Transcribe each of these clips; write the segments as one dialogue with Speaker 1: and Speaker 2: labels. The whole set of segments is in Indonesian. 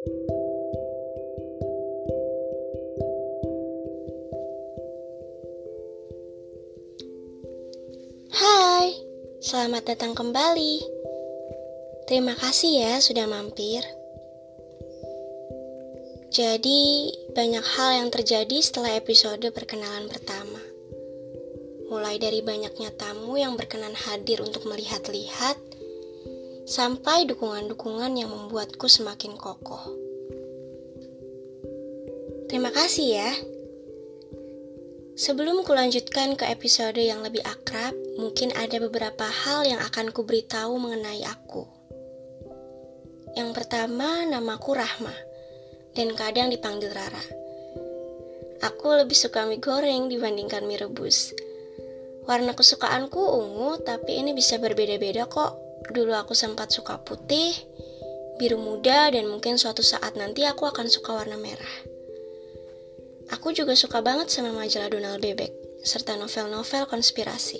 Speaker 1: Hai, selamat datang kembali. Terima kasih ya sudah mampir. Jadi, banyak hal yang terjadi setelah episode perkenalan pertama. Mulai dari banyaknya tamu yang berkenan hadir untuk melihat-lihat, sampai dukungan-dukungan yang membuatku semakin kokoh. Terima kasih ya. Sebelum kulanjutkan ke episode yang lebih akrab, mungkin ada beberapa hal yang akan kuberitahu mengenai aku. Yang pertama, namaku Rahma dan kadang dipanggil Rara. Aku lebih suka mie goreng dibandingkan mie rebus. Warna kesukaanku ungu, tapi ini bisa berbeda-beda kok. Dulu aku sempat suka putih, biru muda, dan mungkin suatu saat nanti aku akan suka warna merah. Aku juga suka banget sama majalah Donald Bebek, serta novel-novel konspirasi.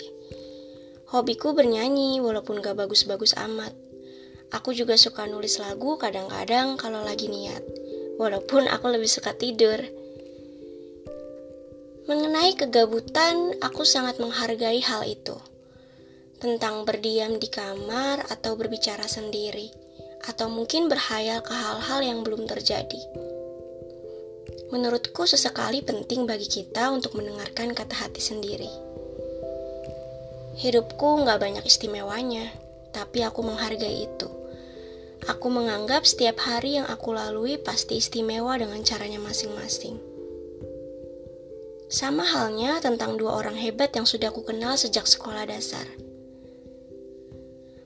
Speaker 1: Hobiku bernyanyi, walaupun gak bagus-bagus amat. Aku juga suka nulis lagu kadang-kadang kalau lagi niat walaupun aku lebih suka tidur. Mengenai kegabutan, aku sangat menghargai hal itu. Tentang berdiam di kamar atau berbicara sendiri, atau mungkin berhayal ke hal-hal yang belum terjadi. Menurutku sesekali penting bagi kita untuk mendengarkan kata hati sendiri. Hidupku nggak banyak istimewanya, tapi aku menghargai itu. Aku menganggap setiap hari yang aku lalui pasti istimewa dengan caranya masing-masing. Sama halnya tentang dua orang hebat yang sudah aku kenal sejak sekolah dasar.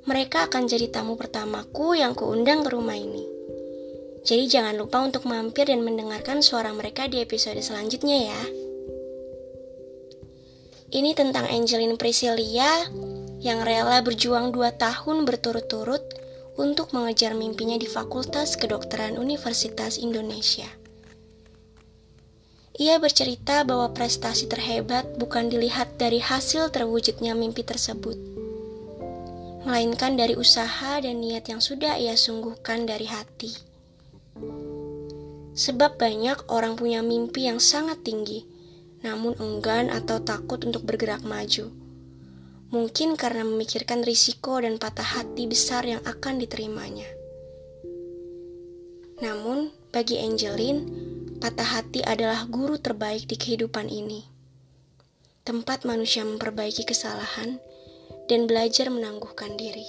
Speaker 1: Mereka akan jadi tamu pertamaku yang kuundang ke rumah ini. Jadi jangan lupa untuk mampir dan mendengarkan suara mereka di episode selanjutnya ya. Ini tentang Angelin Priscilia yang rela berjuang dua tahun berturut-turut untuk mengejar mimpinya di Fakultas Kedokteran Universitas Indonesia. Ia bercerita bahwa prestasi terhebat bukan dilihat dari hasil terwujudnya mimpi tersebut, melainkan dari usaha dan niat yang sudah ia sungguhkan dari hati. Sebab banyak orang punya mimpi yang sangat tinggi, namun enggan atau takut untuk bergerak maju mungkin karena memikirkan risiko dan patah hati besar yang akan diterimanya. Namun, bagi Angelin, patah hati adalah guru terbaik di kehidupan ini. Tempat manusia memperbaiki kesalahan dan belajar menangguhkan diri.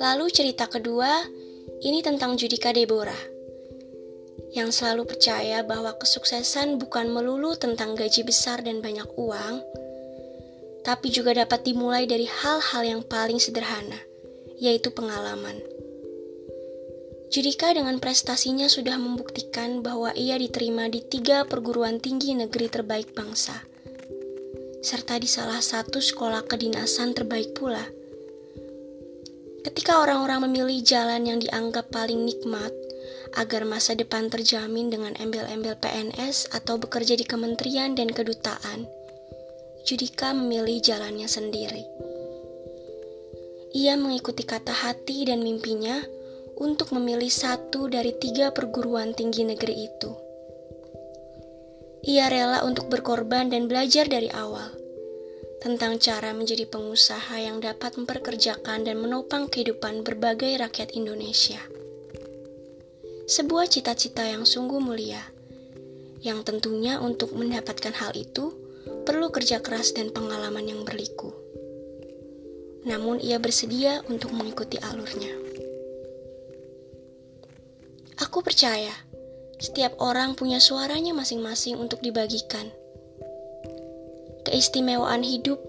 Speaker 1: Lalu cerita kedua, ini tentang Judika Deborah, yang selalu percaya bahwa kesuksesan bukan melulu tentang gaji besar dan banyak uang, tapi juga dapat dimulai dari hal-hal yang paling sederhana, yaitu pengalaman. Judika dengan prestasinya sudah membuktikan bahwa ia diterima di tiga perguruan tinggi negeri terbaik bangsa, serta di salah satu sekolah kedinasan terbaik pula. Ketika orang-orang memilih jalan yang dianggap paling nikmat agar masa depan terjamin dengan embel-embel PNS atau bekerja di kementerian dan kedutaan, Judika memilih jalannya sendiri. Ia mengikuti kata hati dan mimpinya untuk memilih satu dari tiga perguruan tinggi negeri itu. Ia rela untuk berkorban dan belajar dari awal tentang cara menjadi pengusaha yang dapat memperkerjakan dan menopang kehidupan berbagai rakyat Indonesia. Sebuah cita-cita yang sungguh mulia, yang tentunya untuk mendapatkan hal itu perlu kerja keras dan pengalaman yang berliku. Namun ia bersedia untuk mengikuti alurnya. Aku percaya, setiap orang punya suaranya masing-masing untuk dibagikan. Keistimewaan hidup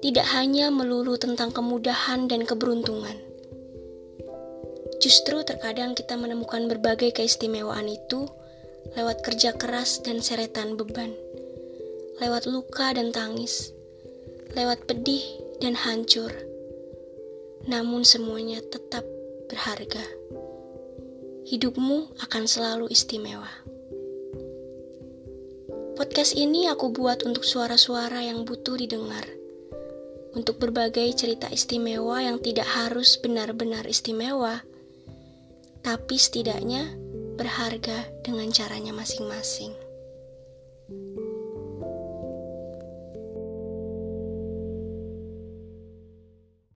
Speaker 1: tidak hanya melulu tentang kemudahan dan keberuntungan. Justru terkadang kita menemukan berbagai keistimewaan itu lewat kerja keras dan seretan beban lewat luka dan tangis, lewat pedih dan hancur. Namun semuanya tetap berharga. Hidupmu akan selalu istimewa. Podcast ini aku buat untuk suara-suara yang butuh didengar. Untuk berbagai cerita istimewa yang tidak harus benar-benar istimewa, tapi setidaknya berharga dengan caranya masing-masing.